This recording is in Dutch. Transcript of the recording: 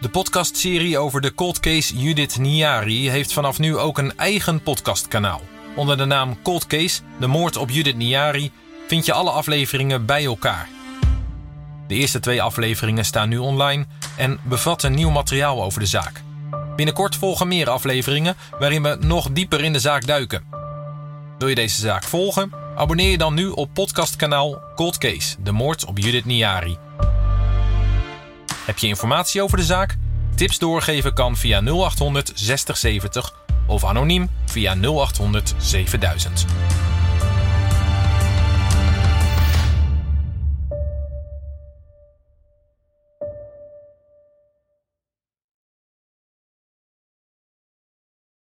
De podcastserie over de cold case Judith Niari heeft vanaf nu ook een eigen podcastkanaal. Onder de naam Cold Case, de moord op Judith Niari, vind je alle afleveringen bij elkaar. De eerste twee afleveringen staan nu online en bevatten nieuw materiaal over de zaak. Binnenkort volgen meer afleveringen waarin we nog dieper in de zaak duiken. Wil je deze zaak volgen? Abonneer je dan nu op podcastkanaal Cold Case, de moord op Judith Niari. Heb je informatie over de zaak? Tips doorgeven kan via 0800 6070 of anoniem via 0800 7000.